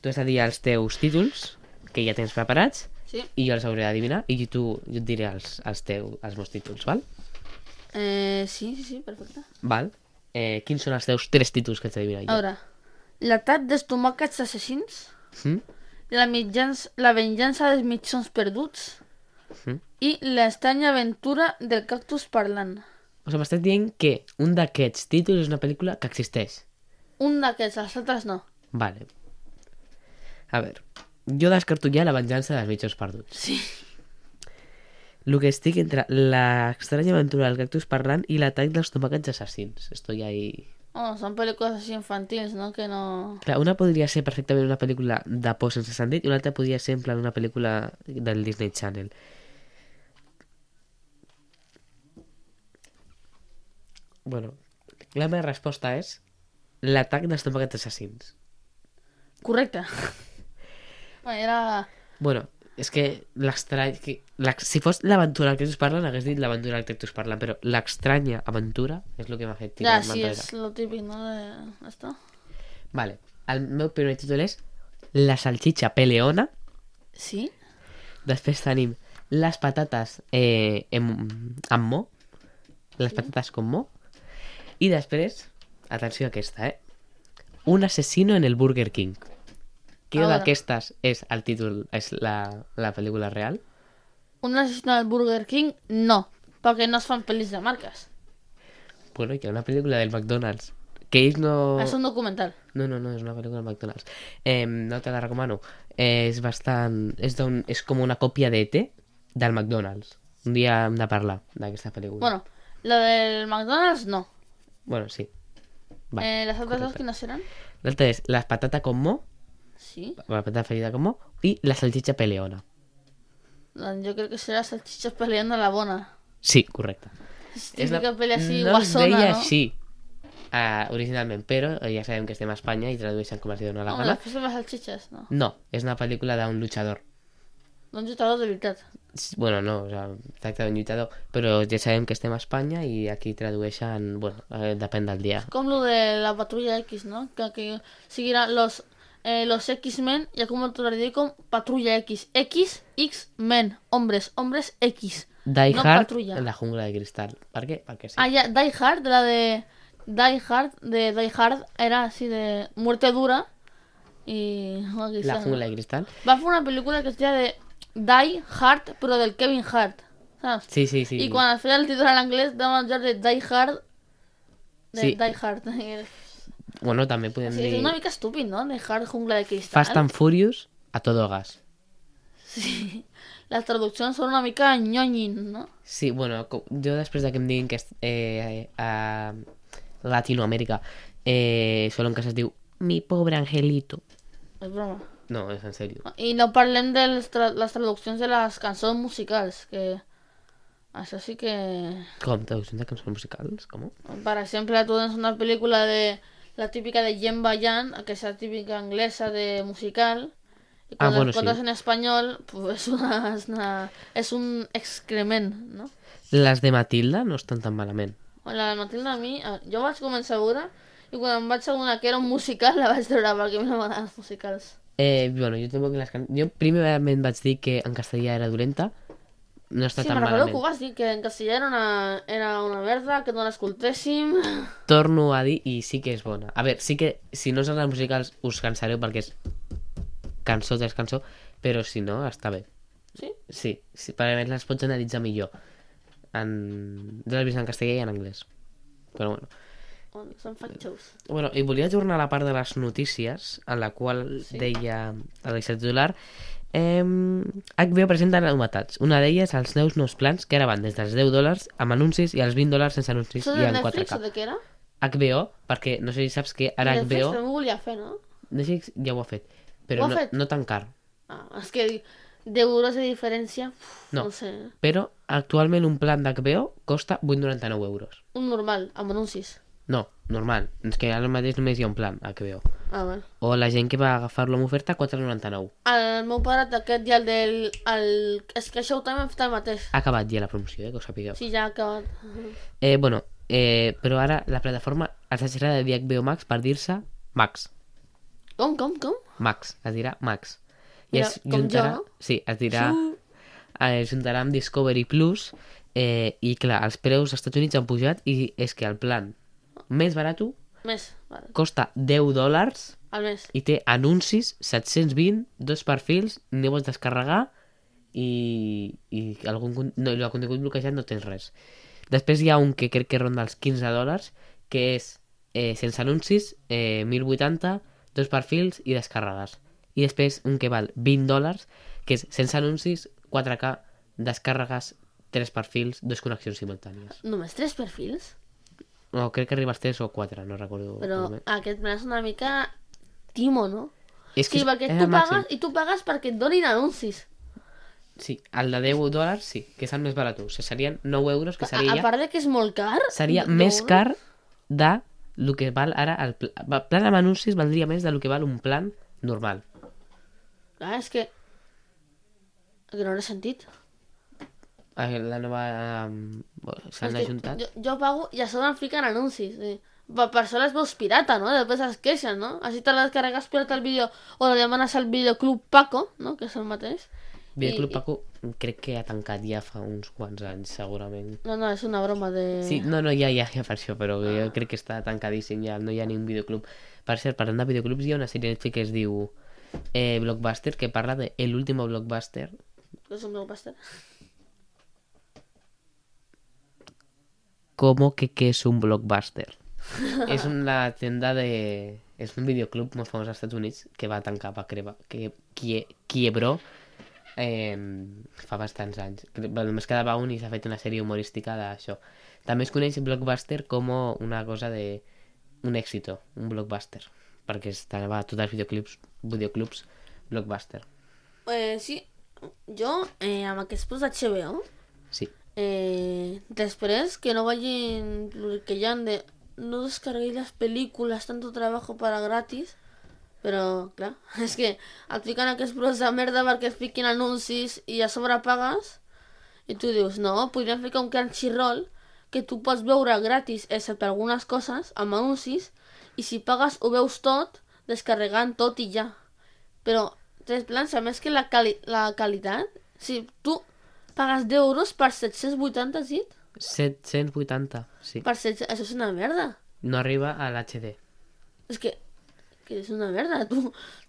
Tu has de dir els teus títols, que ja tens preparats, Sí? i jo els hauré d'adivinar, i tu, jo et diré els, els, teus, els meus títols, val? Eh, sí, sí, sí, perfecte. Val? Eh, quins són els teus tres títols que ets d'adivinar A jo? veure, l'atac dels tomàquets assassins, Mm? la, mitjans, la venjança dels mitjons perduts Mm? i l'estranya aventura del cactus parlant. O sigui, m'estàs dient que un d'aquests títols és una pel·lícula que existeix. Un d'aquests, els altres no. Vale. A veure, jo descarto ja la venjança dels mitjons perduts. Sí. El que estic entre l'estranya aventura del cactus parlant i l'atac dels tomàquets assassins. Estoy ahí... Oh, són pel·lícules així infantils, no? Que no... Clar, una podria ser perfectament una pel·lícula de por sense sentit i una altra podria ser en plan una pel·lícula del Disney Channel. Bueno, la meva resposta és l'atac dels tomàquets assassins. Correcte. Bueno, *laughs* era... Bueno, és que l'estrany... Si fos l'aventura que us parlen, hagués dit l'aventura que us parlen, però l'estranya aventura és el que m'ha fet Ja, tirar sí, és lo típic, no? De... Esto. Vale, el meu primer títol és La salchicha peleona, Sí? després tenim les patates eh, amb, amb mo, les patates con mo, i després, atenció a aquesta, eh? Un asesino en el Burger King. Quina A veure. d'aquestes és el títol, és la, la pel·lícula real? Un assassino del Burger King, no. Perquè no es fan pel·lis de marques. Bueno, hi ha una pel·lícula del McDonald's. Que ells no... És un documental. No, no, no, és una pel·lícula del McDonald's. Eh, no te la recomano. Eh, és bastant... És, és com una còpia d'E.T. del McDonald's. Un dia hem de parlar d'aquesta pel·lícula. Bueno, la del McDonald's, no. Bueno sí. Va. eh, les altres dos, correcte. quines eren? L'altra és la patata con mo, Sí. la patata ferida con mo, i la salchicha peleona. Doncs jo crec que serà salchichas peleando a la bona. Sí, correcte. És És la- típica pel·li així, no es guasona, deia no? així uh, originalment, però eh, ja sabem que estem a Espanya i tradueixen com els dona la No, gana. la festa de les salchichas, no. No, és una pel·lícula d'un luchador. Doncs lluitador de veritat. Bueno, no, o sea, tracta d'un lluitador, però ja sabem que estem a Espanya i aquí tradueixen, bueno, eh, depèn del dia. Com lo de la patrulla X, ¿no? Que, que siguieran los, eh, los X-Men, te lo diré con patrulla X. X, X-Men, hombres, hombres X. Die no Hard patrulla. en la jungla de cristal. Per què? Perquè sí. Ah, ya, Die Hard, la de Die Hard, de Die Hard, era así de muerte dura. Y... la jungla de cristal. Va a hacer una película que se llama de Die Hard, pero del Kevin Hart. ¿sabes? Sí, sí, sí. Y cuando hacía el título en inglés, daban ya de Die Hard. De Sí. Die Hard. *laughs* Bueno, també podem Sí, és una mica estúpid, no? Die Hard, jungla de cristal. Fast and Furious a todo gas. Sí. Les traduccions són una mica nyonyin, no? Sí, bueno, jo després de que em diguin que eh, a Latinoamèrica eh, solo en casa es diu Mi pobre angelito. És broma. No, és en sèrio. I no parlem de les, tra les traduccions de les cançons musicals, que... Això sí que... Com? Traduccions de cançons musicals? Com? Per exemple, tu tens una pel·lícula de... La típica de que és la típica anglesa de musical, i Ah, quan bueno, el pones sí. en espanyol, pues és, una, és, una, és un excrement, no? Les de Matilda no estan tan malament. La de Matilda a mi, jo vaig començar a veure i quan em vaig adonar que era un musical *laughs* la vaig treure perquè a mi no m'agraden els musicals. Eh, bueno, jo tampoc les can... Jo primerament vaig dir que en castellà era dolenta, no està Sí, tan me'n recordo que malament. ho vas dir, que en castellà era una, era una merda, que no l'escoltéssim... *laughs* Torno a dir, i sí que és bona. A veure, sí que si no us agraden els musicals us cansareu perquè és cançó tras cançó, però si no, està bé. Sí? Sí, sí perquè a més les pots analitzar millor. En... Jo l'he vist en castellà i en anglès. Però bueno. On són fatxos. Bueno, i volia tornar a la part de les notícies, en la qual sí. deia el titular eh, HBO presenta novetats. Una d'elles, els nous nous plans, que ara van des dels 10 dòlars amb anuncis i als 20 dòlars sense anuncis i en Netflix 4K. o de què era? HBO, perquè no sé si saps que ara Netflix HBO... ho volia fer, no? Netflix ja ho ha fet, però Ho ha no, fet? no tan car. Ah, és que 10 euros de diferència, uf, No. no. sé. Però actualment un plan d'HBO costa 8,99 euros. Un normal, amb anuncis. No, normal. És que ara mateix només hi ha un plan HBO. Ah, bueno. O la gent que va agafar-lo amb oferta, 4,99. El meu pare aquest i el del... El... És que això també fet el mateix. Ha acabat ja la promoció, eh, que ho sapigueu. Sí, ja ha acabat. Eh, bueno, eh, però ara la plataforma es deixarà de dir HBO Max per dir-se Max. Com, com, com? Max, es dirà Max. I Mira, es com juntarà... jo, no? Sí, es dirà... Su- Eh, es juntarà amb Discovery Plus eh, i clar, els preus als Estats Units han pujat i és que el plan més barat Més, vale. costa 10 dòlars Al mes. i té anuncis 720, dos perfils, ni pots descarregar i, i algun, no, el contingut bloquejat no tens res. Després hi ha un que crec que ronda els 15 dòlars, que és eh, sense anuncis, eh, 1080, dos perfils i descàrregues. I després un que val 20 dòlars, que és sense anuncis, 4K, descàrregues, tres perfils, dos connexions simultànies. Només tres perfils? No, crec que arriba als 3 o 4, no recordo. Però aquest me una mica timo, no? és Sí, és- perquè és tu pagues, i tu pagues perquè et donin anuncis. Sí, el de 10 dòlars sí, que és el més barat. O sigui, serien 9 euros, que A, seria, a part de que és molt car... seria no- més no- car de el que val ara el pla, plan amb anuncis valdria més del que val un plan normal. Clar, és que... Que no l'he sentit. La nova... um, S'han ajuntat. Jo, jo pago i a sobre em fiquen anuncis. Sí. Per, per això les veus pirata, no? Després es queixen, no? Així te les carregues pirata el vídeo o la demanes al videoclub Paco, no? Que és el mateix. Videoclub i- Paco crec que ha tancat ja fa uns quants anys, segurament. No, no, és una broma de... Sí, no, no, ja, ja, ja per això, però jo crec que està tancadíssim ja, no hi ha ni un videoclub. Per cert, parlant de videoclubs, hi ha una sèrie que es diu eh, Blockbuster, que parla de El último Blockbuster, Que és un blockbuster. ¿Cómo que qué es un blockbuster? *laughs* és una tenda de... És un videoclub molt famós als Estats Units que va tancar, va creba, que quie, quiebró eh, fa bastants anys. Només quedava un i s'ha fet una sèrie humorística d'això. També es coneix Blockbuster com una cosa de... un èxito, un blockbuster. Perquè estava a tots els videoclips, videoclubs Blockbuster. Eh, sí, jo, eh, amb aquests punts d'HBO, Sí. Eh, després que no vagin que ya de no descarguéis las películas tanto trabajo para gratis però clar, és *laughs* que et fiquen aquests bros de merda perquè et fiquin anuncis i a sobre pagues i tu dius, no, podríem ficar un Crunchyroll que tu pots veure gratis excepte algunes coses amb anuncis i si pagues ho veus tot descarregant tot i ja. Però tres plans, a més que la, cali la qualitat si tu pagues 10 euros per 780 has dit? 780, sí. Per 700, això és una merda. No arriba a l'HD. És que, que és una merda. Tu,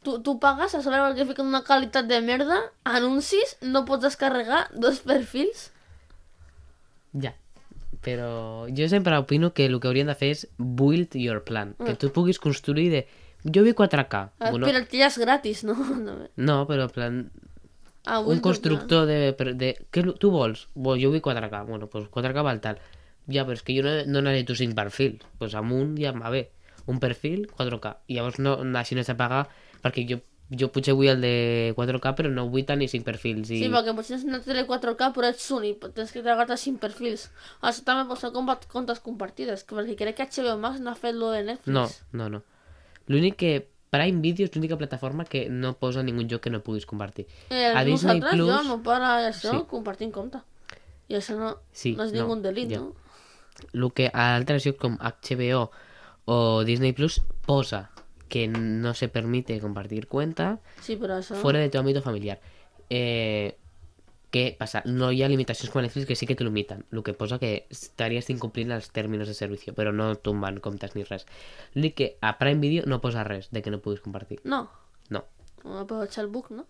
tu, tu pagues a saber que fiquen una qualitat de merda, anuncis, no pots descarregar dos perfils. Ja. Però jo sempre opino que el que haurien de fer és build your plan. Que tu puguis construir de... Jo vull 4K. Ah, Bueno, Però és gratis, no? *laughs* no. no, però en plan... Ah, Un constructor de... de què tu vols? Bo, jo vull 4K. Bueno, pues 4K val tal. Ja, però és que jo no, no necessito 5 perfils. Pues amb un ja em va bé. Un perfil, 4K. I llavors no, així no s'ha pagar perquè jo, jo potser vull el de 4K però no vull tenir 5 perfils. I... Sí, perquè potser tens una tele 4K però ets un i tens que tragar-te 5 perfils. Això també posa com comptes compartides, perquè crec que HBO Max no ha fet lo de Netflix. No, no, no. L'únic que... Prime Video és l'única plataforma que no posa ningú joc que no puguis compartir. Eh, a Disney Plus... jo, pare i això, Sí. compartim compte. I això no, Sí, no és no, ningú delit, ja. no? el que a altres llocs com HBO o Disney Plus posa que no se permite compartir cuenta Sí, però això... fuera de tu ámbito familiar. Eh, Què passa? No hi ha limitacions com a Netflix que sí que te limiten. El que posa que estaries incomplint els términos de servicio, però no tomben comptes ni res. L'únic que a Prime Video no posa res de que no puguis compartir. No. No. No puedo echar el book, ¿no?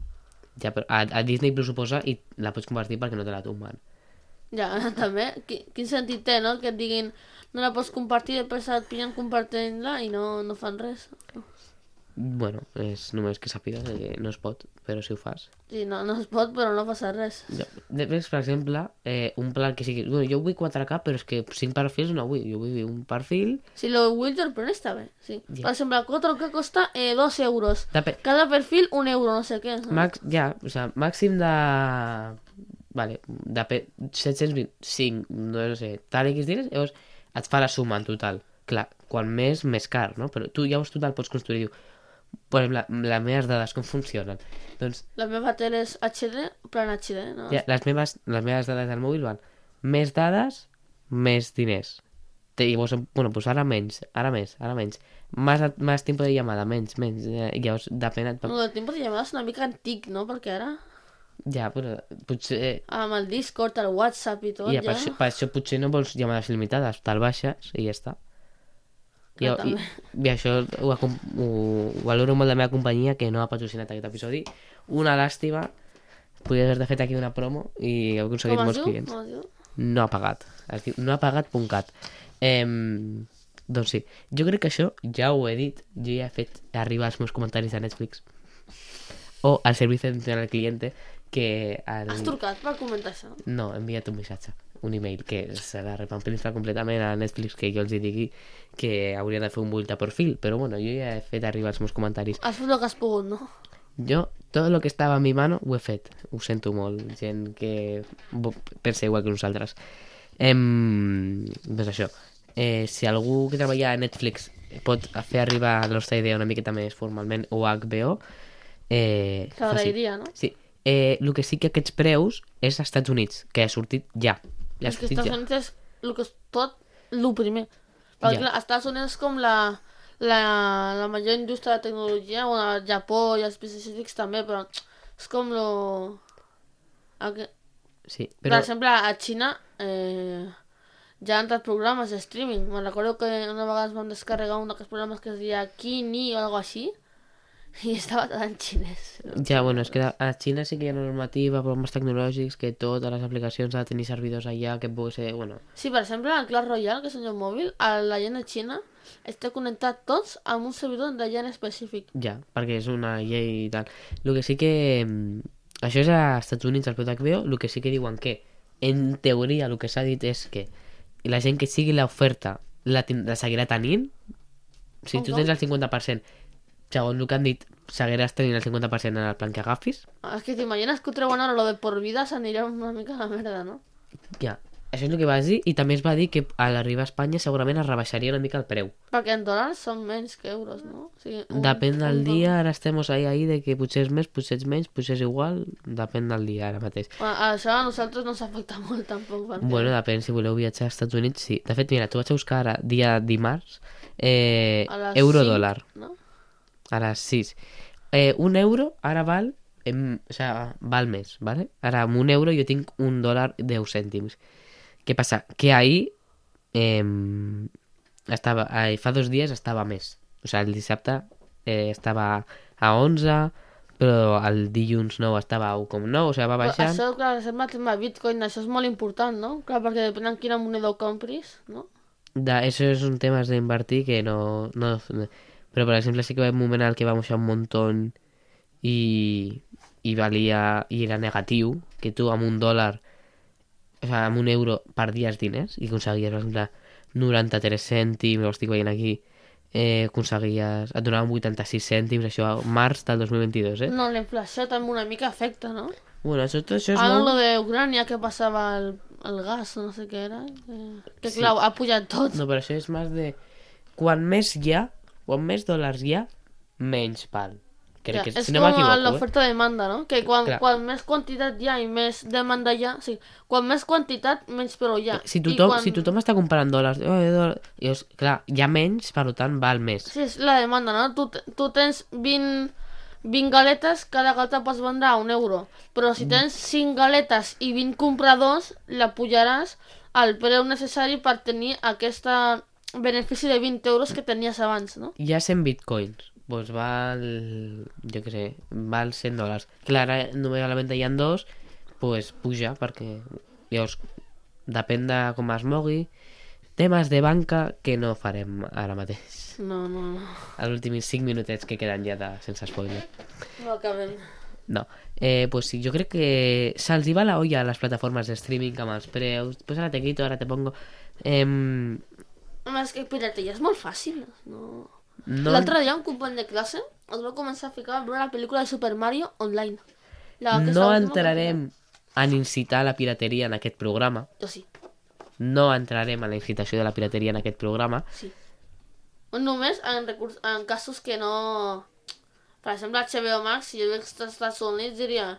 Ja, però a, a Disney Plus ho posa i la pots compartir perquè no te la tomben. Ja, *laughs* també. Qui- Quin sentit té, no? Que et diguin no la pots compartir, després et pillen compartint-la i no, no fan res. Bueno, és només que sàpigues que no es pot, però si ho fas. Sí, no, no es pot, però no passa res. Jo, després, per exemple, eh, un plan que sigui... Bueno, jo vull 4K, però és que 5 perfils no vull. Jo vull un perfil... Si lo Wilder, pero está bien, sí. Ya. Por ejemplo, el 4K costa eh, 2 euros. Dep Cada perfil, un euro, no sé qué. ¿no? Max, ja, o sea, màxim de... Vale, de pe... 725, no sé, tal X diners, llavors et fa la suma en total. Clar, quan més, més car, no? Però tu llavors tu te'l pots construir. Diu, per exemple, les meves dades com funcionen? Doncs La meva tele és HD, plan HD, no? ja, les, meves, les meves dades del mòbil van més dades, més diners. Te, llavors, bueno, pues ara menys, ara més, ara menys. Más, más tiempo de llamada, menys, menys. Eh, I llavors, depèn... Et... No, el tiempo de llamada és una mica antic, no? Perquè ara, Ja, però potser... amb el Discord, el WhatsApp i tot, I ja... per, això, per això potser no vols llamades il·limitades, te'l baixes i ja està. Clar, i, i això ho, ho, ho valoro molt la meva companyia que no ha patrocinat aquest episodi. Una làstima, podria haver fet aquí una promo i heu aconseguit molts diu? clients. No ha pagat. Es diu no ha pagat.cat. Eh, doncs sí, jo crec que això ja ho he dit. Jo ja he fet arribar els meus comentaris a Netflix o al servicio de atención al cliente que... El... Has trucat per comentar això? No, he enviat un missatge, un email que se la repamplinfa completament a Netflix que jo els hi digui que hauria de fer un build de perfil, però bueno, jo ja he fet arribar els meus comentaris. Has fet el que has pogut, no? Jo, tot el que estava a mi mano ho he fet. Ho sento molt, gent que pensa igual que nosaltres. Em... Doncs això. Eh, si algú que treballa a Netflix pot fer arribar la nostra idea una miqueta més formalment o a HBO, eh. T'agrairia, no? Sí. Eh, el que sí que aquests preus és als Estats Units, que ha sortit ja. Ja és que Estats ja. Units és el que és tot el primer. Perquè Ja. Estats Units és com la, la, la major indústria de tecnologia, bueno, el Japó i els asiàtics també, però és com lo... el que- Sí, Per però... exemple, a Xina eh, ja han entrat programes de streaming. Me recordo que una vegada es van descarregar un d'aquests programes que es deia Kini o algo així *laughs* i estava tot en xinès. Ja, bueno, és que a a Xina sí que hi ha normativa, programes tecnològics, que totes les aplicacions han de tenir servidors allà, que pugui ser, bueno... Sí, per exemple, el Clash Royale, que és un joc mòbil, a la gent de Xina està connectat tots amb un servidor de gent específic. Ja, perquè és una llei i tal. El que sí que... mm, Això és als Estats Units, al peu d'HBO, el que sí que diuen que, en teoria, el que s'ha dit és que la gent que sigui l'oferta la, la seguirà tenint. Si tu tens el 50%, segons el que han dit, seguiràs tenint el 50% en el plan que agafis. Ah, És que t'imagines que ho treuen ara lo de por vida s'anirà una mica a la merda, no? Ja, això és el que vas dir, i també es va dir que a l'arribar a Espanya segurament es rebaixaria una mica el preu. Perquè en dòlars són menys que euros, no? O sigui, un- Depèn del un dia, ara estem ahí, ahí, de que potser és més, potser és menys, potser és igual, depèn del dia ara mateix. Bueno, això a nosaltres no s'afecta *laughs* molt tampoc. Perquè... Bueno, depèn, si voleu viatjar als Estats Units, sí. De fet, mira, tu vaig a buscar ara, dia dimarts, eh, euro-dòlar, No? A les 6. Eh, un euro ara val, em, o sea, val més, ¿vale? Ara, amb un euro jo tinc un dòlar 10 cèntims. Què passa? Que ahir, eh, estava, eh, fa dos dies estava més. O sea, el dissabte eh, estava a 11, però el dilluns nou estava a 1,9, o sigui, va Però baixant. això, clar, sembla el tema de Bitcoin, això és molt important, no? Clar, perquè depèn en quina moneda ho compris, no? Da, eso es un tema de invertir que no, no... Pero, por ejemplo, sí que va un moment en el que va baixar un montón i, i valia... i era negatiu, que tu amb un dòlar, o sigui, amb un euro perdies diners i aconseguies, per exemple, 93 cèntims, ho estic veient aquí, eh, aconseguies... et donaven 86 cèntims, això a març del 2022, eh? No, la inflació també una mica afecta, no? Bueno, això, això és Ara nou... lo de Ucrània que passava el, el gas, no sé què era, que, que Sí. clar, ha pujat tot. No, però això és més de... Quan més hi ha, quan més dòlars hi ha, menys val. Crec Ja, que, és si no com m'equivoco, eh? l'oferta-demanda, no? Que quan, Clar. quan més quantitat hi ha i més demanda hi ha, o sigui, quan més quantitat, menys preu hi ha. Si I tothom, quan... si tothom està comprant dòlars, oh, eh, dòlar, llavors, clar, hi ha menys, per tant, val més. Sí, és la demanda, no? Tu, tu tens 20, 20 galetes, cada galeta pots vendre a un euro. Però Mm. si tens 5 galetes i 20 compradors, la pujaràs al preu necessari per tenir aquest benefici de 20 euros que tenies abans, no? Ha 100 bitcoins. Doncs val, jo què sé, val 100 dòlars. Clar, ara només a la venda hi ha dos, doncs puja, perquè llavors depèn de com es mogui. Temes de banca que no farem ara mateix. No, no, no. Els últims 5 minutets que queden ja de, sense spoiler. No acabem. No. Eh, pues sí, jo crec que se'ls hi va la olla a les plataformes de streaming amb els preus. Pues ara te quito, ara te pongo... Eh, Home, és que pirateria és molt fàcil. No... no, L'altre dia un company de classe es va començar a ficar a veure la pel·lícula de Super Mario online. La, aquesta no entrarem en incitar la pirateria en aquest programa. Jo sí, No entrarem en la incitació de la pirateria en aquest programa. sí. Només en, recurs, en casos que no... Per exemple, HBO Max, si jo veig als Estats Units, diria...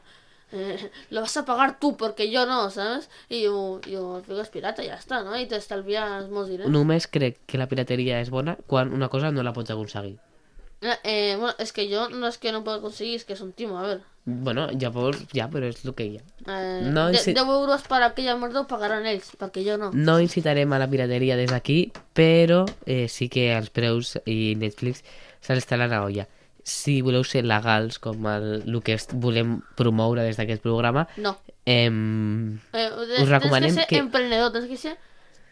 Eh, *laughs* lo vas a pagar tú, porque yo no, ¿sabes? Y yo, yo fico es pirata, ya está, ¿no? Y te estalvies molts diners. Només crec que la pirateria és bona quan una cosa no la pots aconseguir. Eh, eh, bueno, es que yo no es que no puedo conseguir, es que es un timo, a ver. Bueno, llavors, ja, però és el que hi ha. Eh, No, de, sí. 10 euros para aquella merda ho pagaran ells, perquè jo no. No incitarem a la pirateria des d'aquí, però eh, sí que els preus i Netflix se l'estan a olla. Si voleu ser legals, com el, el que volem promoure des d'aquest programa, No. em, Eh, Us recomanem tens que ser que- emprenedor, tens que ser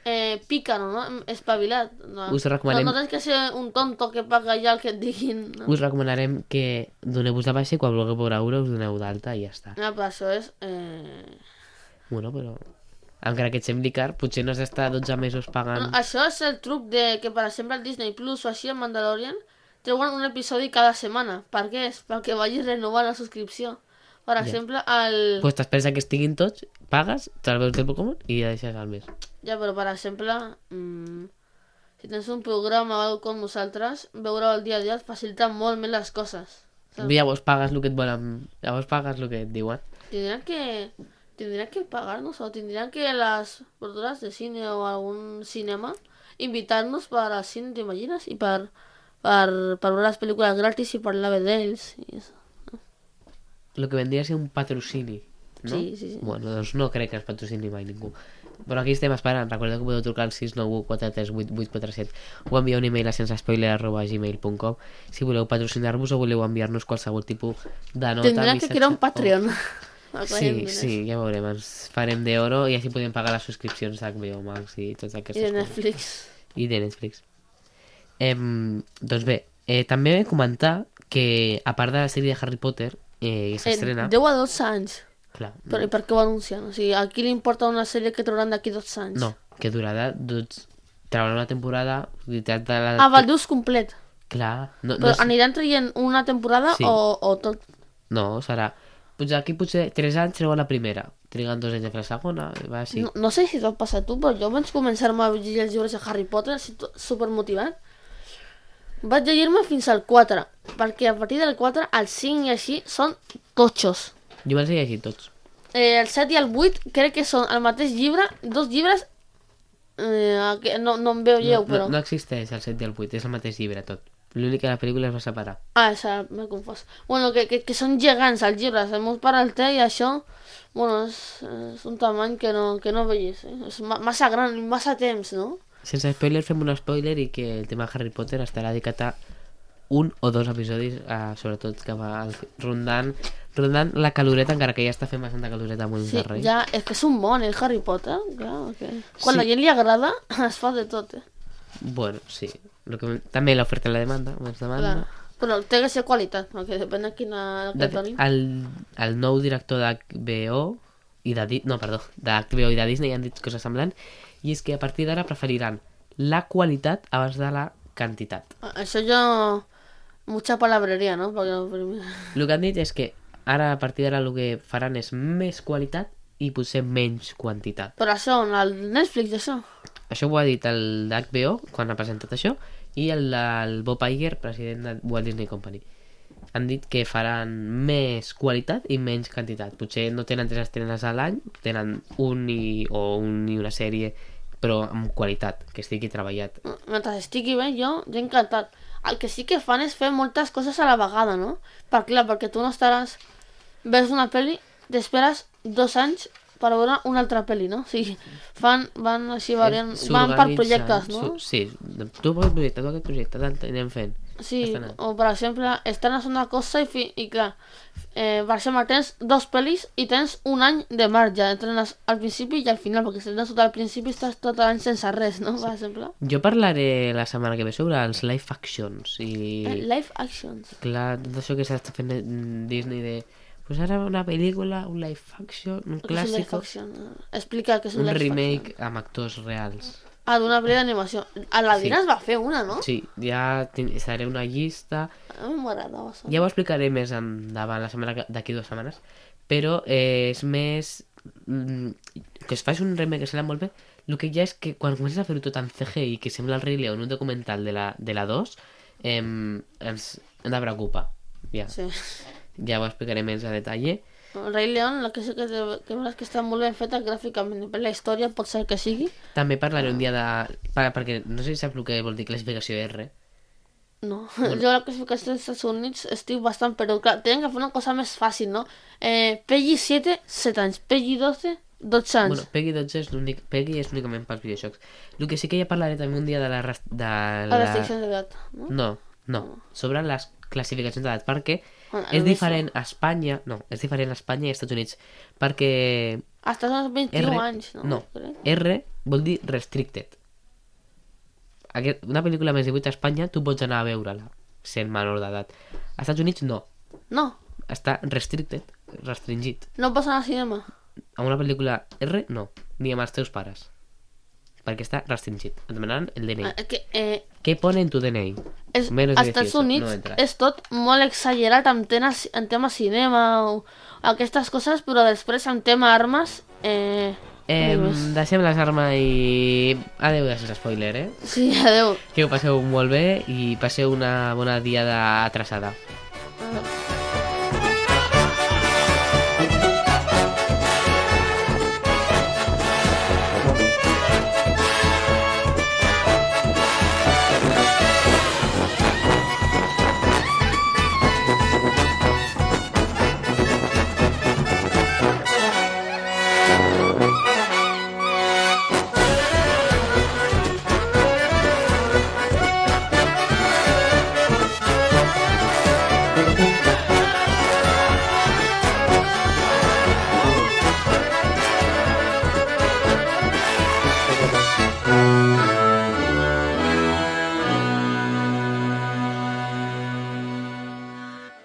eh, pícaro, no? Espavilat. No. Us recomanem- No, no tens que ser un tonto que paga ja el que et diguin. No? us recomanarem que doneu-vos de baixa i quan vulgueu veure us doneu d'alta i ja està. No, però això és... Eh... Bueno, però... Encara que et sembli car, potser no has d'estar 12 mesos No, pagant... això és el truc de que, per exemple, el Disney Plus o així, el Mandalorian, treuen un episodi cada setmana. Per què? És perquè vagis renovant la subscripció. Per exemple, el... Pues t'esperes que estiguin tots, pagues, te'l veus del Pokémon i ja deixes al mes. Ja, però per exemple, mm, si tens un programa o alguna com nosaltres, veure el dia a dia et facilita molt més les coses. Saps? Llavors pagues el que et volen... Llavors pagues el que et diuen. Tendrían que tendrían que pagarnos o tendrían que las productoras de cine o algún cinema invitarnos para el cine, ¿te imaginas? Y para, para ver las películas gratis y para la d'ells eso. El que vendria a ser un patrocini, no? Sí, sí, sí. Bueno, doncs no crec que es patrocini mai ningú. Però aquí estem esperant. Recordeu que podeu trucar al 691 438 847 o enviar un email a sensespoiler arroba gmail.com si voleu patrocinar-vos o voleu enviar-nos qualsevol tipus de nota, Tendrían que crear un o- Patreon. *laughs* Sí, sí, ja veurem. Ens farem d'oro i així podem pagar les subscripcions d'HBO Max i totes Y aquestes de coses. Netflix. I de Netflix. Em, doncs bé, eh, també comentar que a part de la sèrie de Harry Potter eh, que s'estrena... En 10 a 12 anys. Clar, Però i per què ho anuncien? O sigui, a qui li importa una sèrie que trauran d'aquí 12 anys? no, que durarà doncs, trauran una temporada de la... Ah, val, dius complet. Clar, no, Però no, és- aniran traient una temporada Sí. o, o tot? no, serà... Potser aquí potser 3 anys treuen la primera, triguen dos anys a fer la segona, va així. No, no sé si tot passa a tu, però jo vaig començar-me a llegir els llibres de Harry Potter, to- supermotivat. Vaig llegir-me fins al 4, perquè a partir del 4 al 5 i així són totxos. Jo me'ls he llegit tots. Eh, el 7 i el 8 crec que són el mateix llibre, dos llibres... Eh, no, no em veu lleu, no, però... no, no existeix el 7 i el 8, és el mateix llibre tot. L'únic que la pel·lícula es va separar. Ah, esa, m'he confós. Bueno, que, que, que són gegants els llibres. El meu pare el té i això... Bueno, és, és un tamany que no, que no veies, eh? És ma massa gran massa temps, no? Sense spoiler, fem un spoiler i que el tema Harry Potter estarà dedicat a un o dos episodis, eh, sobretot que va rondant, rondant la caloreta, encara que ja està fent bastanta caloreta amb Sí, de rei. ja, és que és un món, el Harry Potter. Clar, que... Quan Sí. la gent li agrada, *laughs* es fa de tot, eh? Bueno, sí. Lo que, també l'oferta i la demanda, més demanda. Clar. Però té que ser qualitat, perquè depèn de quina De que el, el nou director d'HBO i de, no, perdó, d'HBO i de Disney han dit coses semblants i és que a partir d'ara preferiran la qualitat abans de la quantitat. Ah, Això jo... Mucha palabreria, no? Perquè primer... El que han dit és que ara a partir d'ara el que faran és més qualitat i potser menys quantitat. Però això, el Netflix, això? Això ho ha dit el d'HBO quan ha presentat això i el del Bob Iger, president de Walt Disney Company. Han dit que faran més qualitat i menys quantitat. Potser no tenen tres estrenes a l'any, tenen un i, o un i una sèrie, però amb qualitat, que estigui treballat. Mentre estigui bé, jo, jo encantat. el que sí que fan és fer moltes coses a la vegada, no? Per, clar, perquè tu no estaràs... Ves una pel·li, t'esperes dos anys per veure una altra pel·li, no? O sigui, fan, van així variant, van per projectes, no? Sí, tu per aquest projecte, tu aquest projecte, tant anem fent. Sí, o per exemple, estrenes una cosa i, fi, i clar, eh, per exemple, tens dos pel·lis i tens un any de marge, estrenes al principi i al final, perquè si estrenes tot al principi estàs tot l'any sense res, no? Per exemple. Jo parlaré la setmana que ve sobre els live actions i... Eh, Live actions. Clar, tot això que s'està fent mm, Disney de... Pues ara una pel·lícula, un live action, un és un live clàssic, action? Explica què és un, un live remake action. amb actors reals. Ah, d'una pel·li d'animació. A la Sí. Es va fer una, no? Sí, ja faré una llista... A mi m'agradava això. Ja ho explicaré més endavant, la setmana que- d'aquí dues setmanes, però eh, és més... mm, que es faci un remake que sembla molt bé, el que ja és que quan comences a fer-ho tot en CGI, que sembla el Rei León, un documental de la, de la 2, eh, ens, de preocupa. Ja, Sí. Ja ho explicaré més a detall. El Rei León, la que sí que, que, és que està molt ben feta gràficament, per la història pot ser que sigui. També parlaré un dia de... Per, perquè no sé si saps el que vol dir classificació R. No, jo la classificació dels Estats Units estic bastant, però clar, tenen que fer una cosa més fàcil, no? Eh, Peggy 7, 7 anys, Peggy 12, 12 anys. Bueno, Peggy 12 és l'únic... Peggy és únicament pels videojocs. El que sí que ja parlaré també un dia de la... De la la... restricció d'edat, no? No, no. Sobre les classificacions d'edat, perquè Bueno, és diferent a Espanya... No, és diferent a Espanya i als Estats Units. Perquè Hasta els 21 R... anys, no? no, Crec. R vol dir restricted. Aquest, una pel·lícula més de 18 a Espanya, tu pots anar a veure-la, sent menor d'edat. Als Estats Units no. No, Està restricted, restringit. no passa al cinema. A una pel·lícula R, no. Ni amb els teus pares. Perquè està restringit. Et demanaran el DNI. Eh, que, eh, Què pone en tu DNI? és, Menos als Estats 18, Units no és tot molt exagerat en, temes, en tema cinema o aquestes coses, però després en tema armes... Eh, Eh, no deixem les armes i... Adéu, gràcies, spoiler, eh? Sí, adeu. Que ho passeu molt bé i passeu una bona diada atrasada.